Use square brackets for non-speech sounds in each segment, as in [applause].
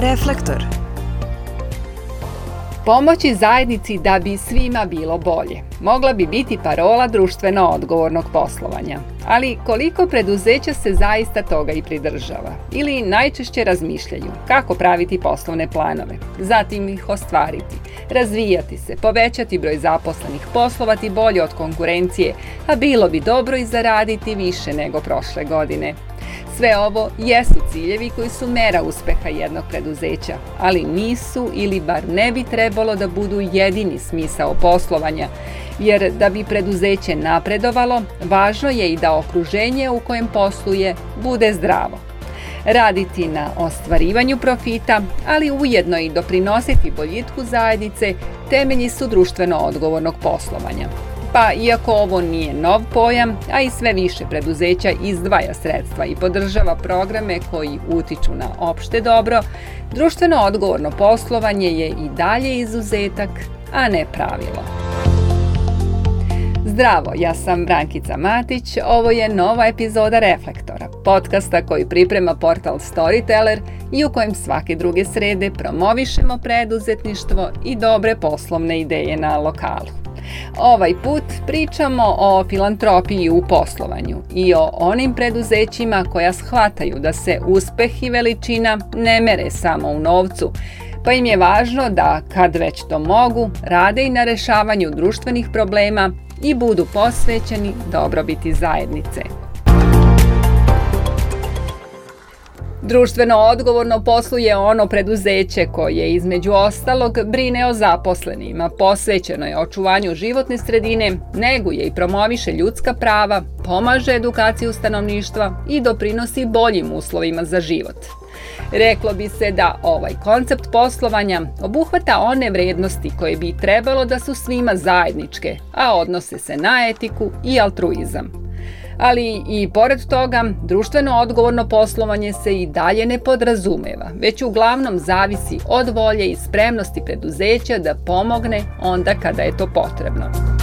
Reflektor. Pomoći zajednici da bi svima bilo bolje. Mogla bi biti parola društveno odgovornog poslovanja. Ali koliko preduzeća se zaista toga i pridržava? Ili najčešće razmišljaju kako praviti poslovne planove, zatim ih ostvariti, razvijati se, povećati broj zaposlenih, poslovati bolje od konkurencije, a bilo bi dobro i zaraditi više nego prošle godine. Sve ovo jesu ciljevi koji su mera uspeha jednog preduzeća, ali nisu ili bar ne bi trebalo da budu jedini smisao poslovanja, jer da bi preduzeće napredovalo, važno je i da okruženje u kojem posluje bude zdravo. Raditi na ostvarivanju profita, ali ujedno i doprinositi boljitku zajednice, temelji su društveno odgovornog poslovanja. Pa, iako ovo nije nov pojam, a i sve više preduzeća izdvaja sredstva i podržava programe koji utiču na opšte dobro, društveno odgovorno poslovanje je i dalje izuzetak, a ne pravilo. Zdravo, ja sam Brankica Matić, ovo je nova epizoda Reflektora, podcasta koji priprema portal Storyteller i u kojem svake druge srede promovišemo preduzetništvo i dobre poslovne ideje na lokalu. Ovaj put pričamo o filantropiji u poslovanju i o onim preduzećima koja shvataju da se uspeh i veličina ne mere samo u novcu, pa im je važno da, kad već to mogu, rade i na rešavanju društvenih problema i budu posvećeni dobrobiti zajednice. Društveno odgovorno posluje ono preduzeće koje između ostalog brine o zaposlenima, posvećeno je očuvanju životne sredine, neguje i promoviše ljudska prava, pomaže edukaciju stanovništva i doprinosi boljim uslovima za život. Reklo bi se da ovaj koncept poslovanja obuhvata one vrednosti koje bi trebalo da su svima zajedničke, a odnose se na etiku i altruizam ali i pored toga društveno odgovorno poslovanje se i dalje ne podrazumeva, već uglavnom zavisi od volje i spremnosti preduzeća da pomogne onda kada je to potrebno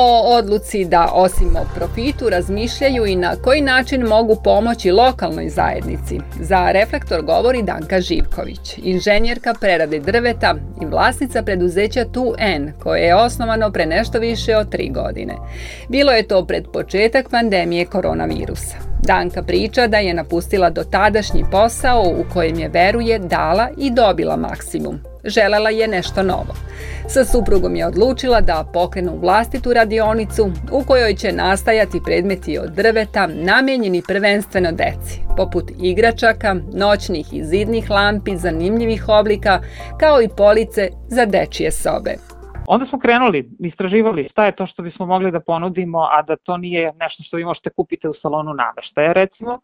o odluci da osim o profitu razmišljaju i na koji način mogu pomoći lokalnoj zajednici. Za Reflektor govori Danka Živković, inženjerka prerade drveta i vlasnica preduzeća 2N, koje je osnovano pre nešto više od tri godine. Bilo je to pred početak pandemije koronavirusa. Danka priča da je napustila dotadašnji posao u kojem je veruje dala i dobila maksimum. Želela je nešto novo. Sa suprugom je odlučila da pokrenu vlastitu radionicu u kojoj će nastajati predmeti od drveta namenjeni prvenstveno deci, poput igračaka, noćnih i zidnih lampi zanimljivih oblika, kao i police za dečije sobe. Onda smo krenuli, istraživali šta je to što bismo mogli da ponudimo, a da to nije nešto što vi možete kupiti u salonu nameštaja, recimo,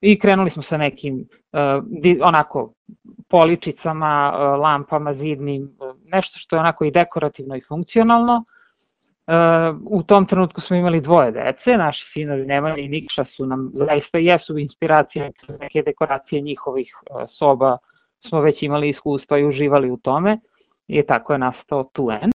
i krenuli smo sa nekim di, onako poličicama, uh, lampama zidnim, uh, nešto što je onako i dekorativno i funkcionalno. U tom trenutku smo imali dvoje dece, naši sinovi Nemanja i Nikša su nam zaista jesu inspiracije neke dekoracije njihovih soba, smo već imali iskustva i uživali u tome i tako je nastao 2N.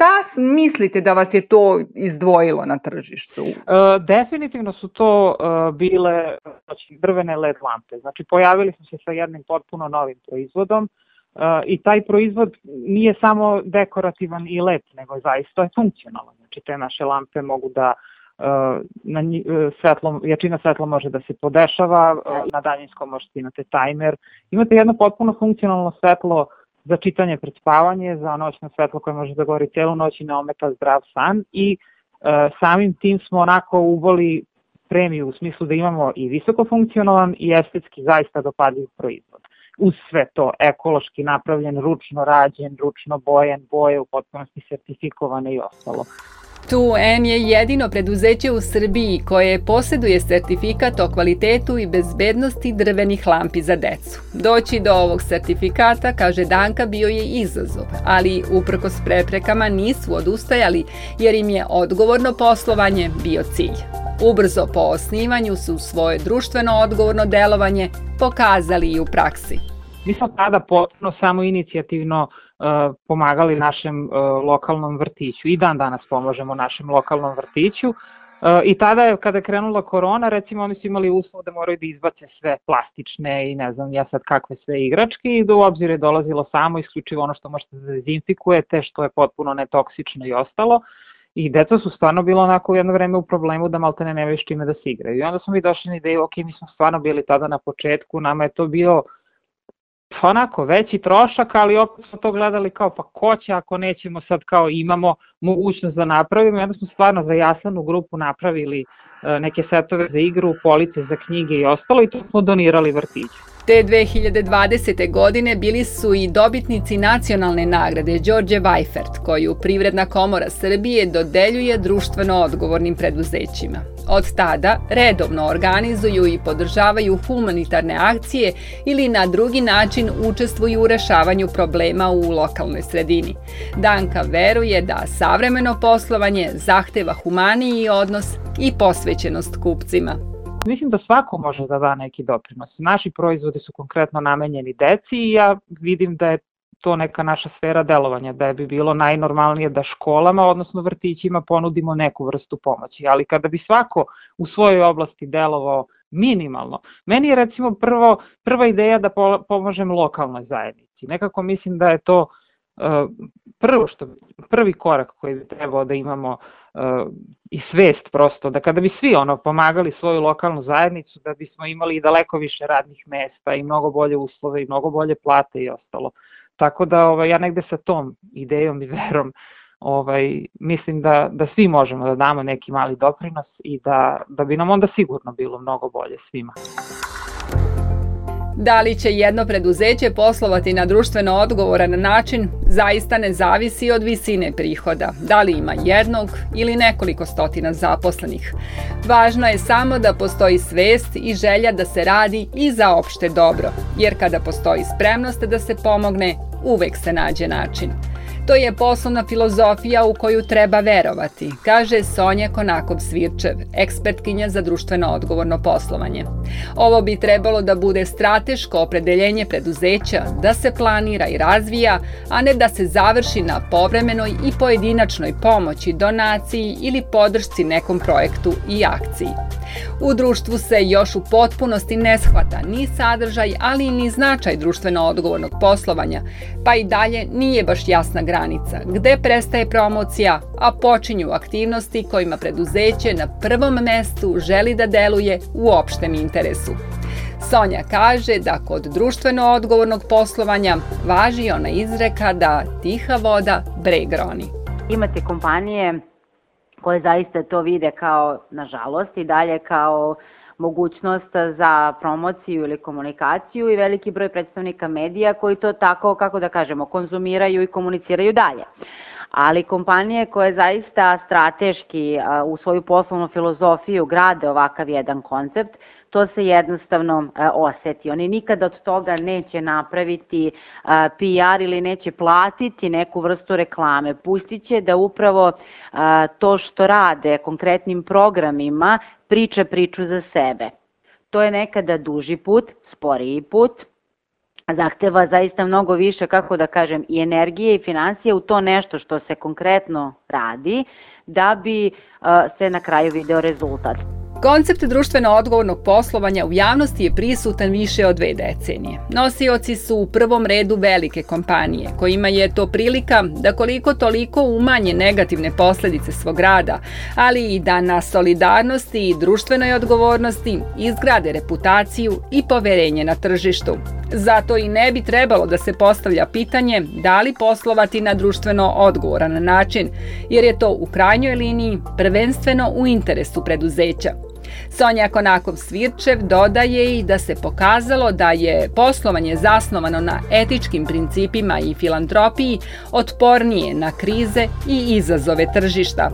Šta mislite da vas je to izdvojilo na tržištu? E, definitivno su to e, bile znači, drvene LED lampe. Znači, pojavili smo se sa jednim potpuno novim proizvodom e, i taj proizvod nije samo dekorativan i lep, nego zaista je funkcionalan. Znači, te naše lampe mogu da e, na e, svetlo, jačina svetla može da se podešava, na daljinskom možete imate tajmer, imate jedno potpuno funkcionalno svetlo za čitanje pred spavanje, za noćno svetlo koje može da gori celu noć i ne ometa zdrav san i e, samim tim smo onako uvoli premiju u smislu da imamo i visoko funkcionalan i estetski zaista dopadljiv proizvod. Uz sve to ekološki napravljen, ručno rađen, ručno bojen, boje u potpunosti sertifikovane i ostalo. 2N je jedino preduzeće u Srbiji koje poseduje sertifikat o kvalitetu i bezbednosti drvenih lampi za decu. Doći do ovog sertifikata, kaže Danka, bio je izazov, ali uprkos preprekama nisu odustajali jer im je odgovorno poslovanje bio cilj. Ubrzo po osnivanju su svoje društveno odgovorno delovanje pokazali i u praksi. Mi smo tada potpuno samo inicijativno uh, pomagali našem uh, lokalnom vrtiću i dan danas pomažemo našem lokalnom vrtiću I tada je, kada je krenula korona, recimo oni su imali uslov da moraju da izbace sve plastične i ne znam ja sad kakve sve igračke i do obzira je dolazilo samo isključivo ono što možete da dezinfikujete, što je potpuno netoksično i ostalo. I deca su stvarno bilo onako jedno vreme u problemu da malte ne nemaju s čime da se igraju. I onda smo mi došli na ideju, ok, mi smo stvarno bili tada na početku, nama je to bio pa onako veći trošak, ali opet smo to gledali kao pa ko će ako nećemo sad kao imamo mogućnost da napravimo onda smo stvarno za jasanu grupu napravili e, neke setove za igru, police za knjige i ostalo i to smo donirali vrtiću. Te 2020. godine bili su i dobitnici nacionalne nagrade Đorđe Vajfert, koju Privredna komora Srbije dodeljuje društveno odgovornim preduzećima. Od tada redovno organizuju i podržavaju humanitarne akcije ili na drugi način učestvuju u rešavanju problema u lokalnoj sredini. Danka veruje da savremeno poslovanje zahteva humaniji odnos i posvećenost kupcima. Mislim da svako može da da neki doprinos. Naši proizvodi su konkretno namenjeni deci i ja vidim da je to neka naša sfera delovanja, da bi bilo najnormalnije da školama, odnosno vrtićima ponudimo neku vrstu pomoći. Ali kada bi svako u svojoj oblasti delovao minimalno, meni je recimo prvo, prva ideja da pomožem lokalnoj zajednici. Nekako mislim da je to uh, prvo što, prvi korak koji bi trebao da imamo i svest prosto, da kada bi svi ono pomagali svoju lokalnu zajednicu, da bismo imali i daleko više radnih mesta i mnogo bolje uslove i mnogo bolje plate i ostalo. Tako da ovaj, ja negde sa tom idejom i verom ovaj, mislim da, da svi možemo da damo neki mali doprinos i da, da bi nam onda sigurno bilo mnogo bolje svima. Da li će jedno preduzeće poslovati na društveno odgovoran način zaista ne zavisi od visine prihoda, da li ima jednog ili nekoliko stotina zaposlenih. Važno je samo da postoji svest i želja da se radi i za opšte dobro, jer kada postoji spremnost da se pomogne, uvek se nađe način. To je poslovna filozofija u koju treba verovati, kaže Sonja Konakov-Svirčev, ekspertkinja za društveno odgovorno poslovanje. Ovo bi trebalo da bude strateško opredeljenje preduzeća, da se planira i razvija, a ne da se završi na povremenoj i pojedinačnoj pomoći, donaciji ili podršci nekom projektu i akciji. U društvu se još u potpunosti ne shvata ni sadržaj, ali ni značaj društveno odgovornog poslovanja, pa i dalje nije baš jasna granica gde prestaje promocija, a počinju aktivnosti kojima preduzeće na prvom mestu želi da deluje u opštem interesu. Sonja kaže da kod društveno odgovornog poslovanja važi ona izreka da tiha voda breg roni. Imate kompanije koje zaista to vide kao, nažalost, i dalje kao mogućnost za promociju ili komunikaciju i veliki broj predstavnika medija koji to tako, kako da kažemo, konzumiraju i komuniciraju dalje. Ali kompanije koje zaista strateški u svoju poslovnu filozofiju grade ovakav jedan koncept, to se jednostavno e, oseti. Oni nikada od toga neće napraviti e, PR ili neće platiti neku vrstu reklame. Pustit će da upravo e, to što rade konkretnim programima priča priču za sebe. To je nekada duži put, sporiji put, zahteva zaista mnogo više, kako da kažem, i energije i financije u to nešto što se konkretno radi, da bi se na kraju video rezultat. Koncept društveno odgovornog poslovanja u javnosti je prisutan više od dve decenije. Nosioci su u prvom redu velike kompanije, kojima je to prilika da koliko toliko umanje negativne posledice svog rada, ali i da na solidarnosti i društvenoj odgovornosti izgrade reputaciju i poverenje na tržištu. Zato i ne bi trebalo da se postavlja pitanje da li poslovati na društveno odgovoran način, jer je to u krajnjoj liniji prvenstveno u interesu preduzeća. Sonja Konakov-Svirčev dodaje i da se pokazalo da je poslovanje zasnovano na etičkim principima i filantropiji otpornije na krize i izazove tržišta.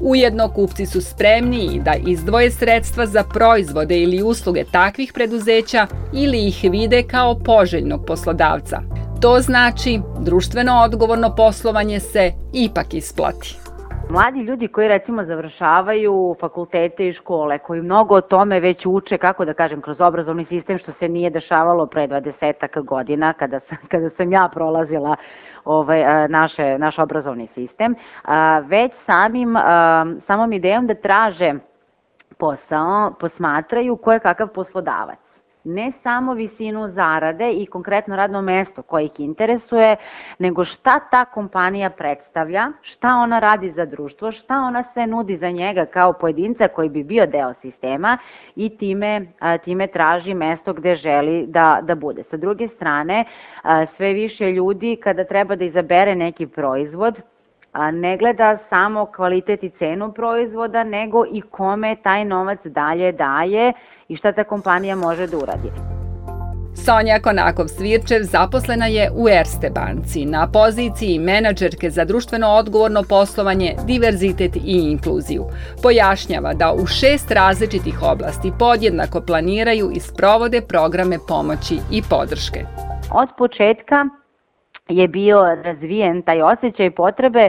Ujedno kupci su spremniji da izdvoje sredstva za proizvode ili usluge takvih preduzeća ili ih vide kao poželjnog poslodavca. To znači društveno odgovorno poslovanje se ipak isplati. Mladi ljudi koji recimo završavaju fakultete i škole, koji mnogo o tome već uče, kako da kažem, kroz obrazovni sistem što se nije dešavalo pre 20 godina kada sam, [laughs] kada sam ja prolazila ovaj, naše, naš obrazovni sistem, već samim, samom idejom da traže posao posmatraju ko je kakav poslodavac ne samo visinu zarade i konkretno radno mesto koje ih interesuje, nego šta ta kompanija predstavlja, šta ona radi za društvo, šta ona sve nudi za njega kao pojedinca koji bi bio deo sistema i time, time traži mesto gde želi da, da bude. Sa druge strane, sve više ljudi kada treba da izabere neki proizvod, ne gleda samo kvalitet i cenu proizvoda, nego i kome taj novac dalje daje i šta ta kompanija može da uradi. Sonja Konakov-Svirčev zaposlena je u Erste banci na poziciji menadžerke za društveno odgovorno poslovanje, diverzitet i inkluziju. Pojašnjava da u šest različitih oblasti podjednako planiraju i sprovode programe pomoći i podrške. Od početka je bio razvijen taj osjećaj potrebe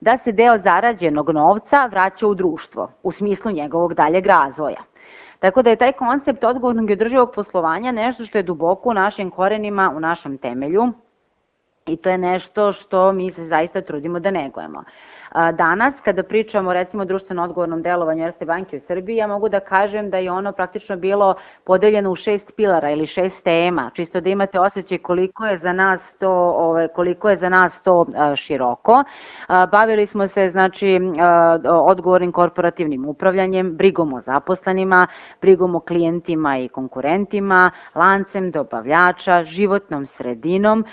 da se deo zarađenog novca vraća u društvo, u smislu njegovog daljeg razvoja. Tako da je taj koncept odgovornog i održivog poslovanja nešto što je duboko u našim korenima, u našem temelju i to je nešto što mi se zaista trudimo da negujemo. Danas, kada pričamo recimo o društveno odgovornom delovanju Erste banke u Srbiji, ja mogu da kažem da je ono praktično bilo podeljeno u šest pilara ili šest tema, čisto da imate osjećaj koliko je za nas to, koliko je za nas to široko. Bavili smo se znači odgovornim korporativnim upravljanjem, brigom o zaposlenima, brigom o klijentima i konkurentima, lancem dobavljača, životnom sredinom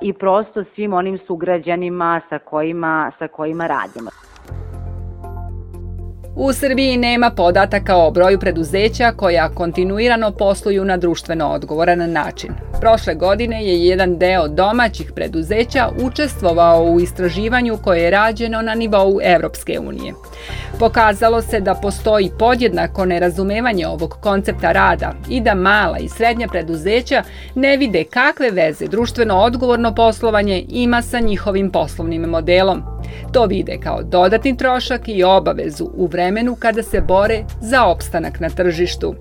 i prosto svim onim sugrađanima sa kojima, sa kojima radimo. U Srbiji nema podataka o broju preduzeća koja kontinuirano posluju na društveno odgovoran način. Prošle godine je jedan deo domaćih preduzeća učestvovao u istraživanju koje je rađeno na nivou Evropske unije. Pokazalo se da postoji podjednako nerazumevanje ovog koncepta rada i da mala i srednja preduzeća ne vide kakve veze društveno odgovorno poslovanje ima sa njihovim poslovnim modelom. To vide kao dodatni trošak i obavezu u vremenu kada se bore za opstanak na tržištu.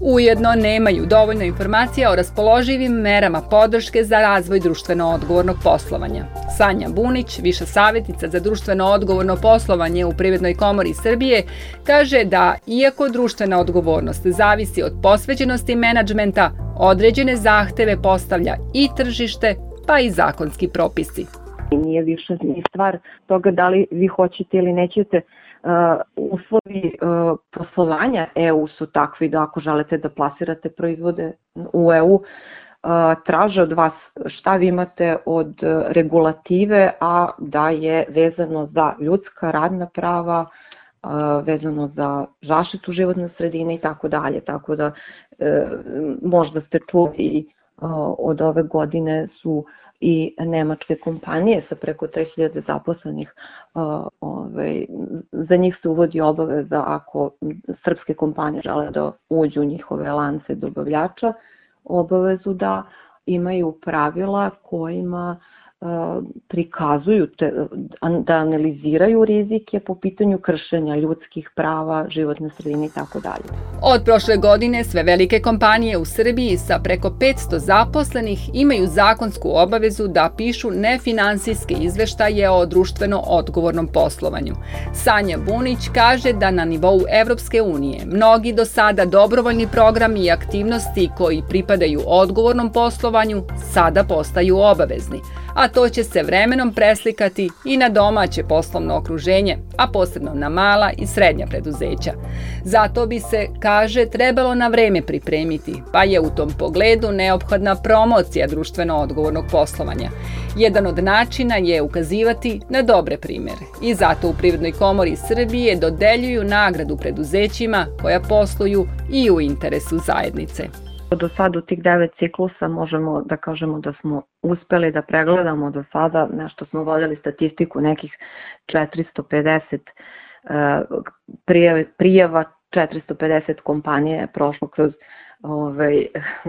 Ujedno nemaju dovoljno informacija o raspoloživim merama podrške za razvoj društveno odgovornog poslovanja. Sanja Bunić, viša savjetnica za društveno odgovorno poslovanje u Privrednoj komori Srbije, kaže da, iako društvena odgovornost zavisi od posvećenosti menadžmenta, određene zahteve postavlja i tržište, pa i zakonski propisi. Nije više ni stvar toga da li vi hoćete ili nećete Uh, uslovi uh, poslovanja EU su takvi da ako želite da plasirate proizvode u EU, uh, traže od vas šta vi imate od regulative, a da je vezano za ljudska radna prava, vezano za zaštitu životne sredine i tako dalje. Tako da možda ste čuli od ove godine su i nemačke kompanije sa preko 3000 zaposlenih, ovaj, za njih se uvodi obaveza ako srpske kompanije žele da uđu u njihove lance dobavljača, obavezu da imaju pravila kojima uh, prikazuju, te, da analiziraju rizike po pitanju kršenja ljudskih prava, životne sredine i tako dalje. Od prošle godine sve velike kompanije u Srbiji sa preko 500 zaposlenih imaju zakonsku obavezu da pišu nefinansijske izveštaje o društveno odgovornom poslovanju. Sanja Bunić kaže da na nivou Evropske unije mnogi do sada dobrovoljni programi i aktivnosti koji pripadaju odgovornom poslovanju sada postaju obavezni a to će se vremenom preslikati i na domaće poslovno okruženje, a posebno na mala i srednja preduzeća. Zato bi se, kaže, trebalo na vreme pripremiti, pa je u tom pogledu neophodna promocija društveno odgovornog poslovanja. Jedan od načina je ukazivati na dobre primere i zato u Privrednoj komori Srbije dodeljuju nagradu preduzećima koja posluju i u interesu zajednice. Do sada u tih devet ciklusa možemo da kažemo da smo uspeli da pregledamo do sada, nešto smo vodili statistiku, nekih 450 prijava, prijava 450 kompanije je prošlo kroz ovaj,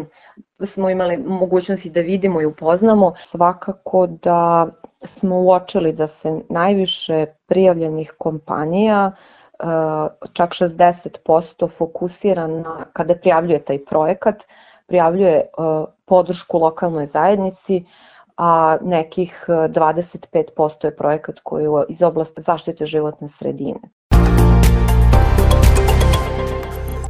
[laughs] smo imali mogućnosti da vidimo i upoznamo. Svakako da smo uočili da se najviše prijavljenih kompanija uh, čak 60% fokusira na, kada prijavljuje taj projekat, prijavljuje podršku lokalnoj zajednici, a nekih 25% je projekat koji je iz oblasti zaštite životne sredine.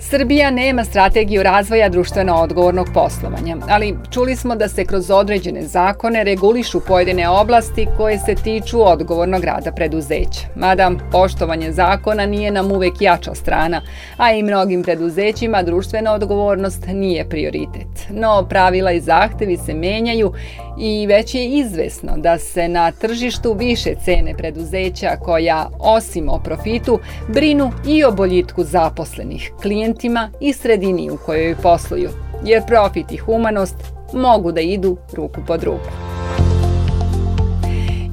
Srbija nema strategiju razvoja društveno odgovornog poslovanja, ali čuli smo da se kroz određene zakone regulišu pojedine oblasti koje se tiču odgovornog rada preduzeća. Mada poštovanje zakona nije nam uvek jača strana, a i mnogim preduzećima društvena odgovornost nije prioritet. No, pravila i zahtevi se menjaju i već je izvesno da se na tržištu više cene preduzeća koja, osim o profitu, brinu i o boljitku zaposlenih, klijentima i sredini u kojoj posluju, jer profit i humanost mogu da idu ruku pod ruku.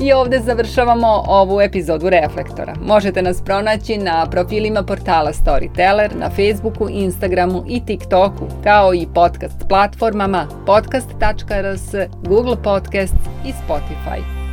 I ovde završavamo ovu epizodu Reflektora. Možete nas pronaći na profilima portala Storyteller, na Facebooku, Instagramu i TikToku, kao i podcast platformama podcast.rs, Google Podcasts i Spotify.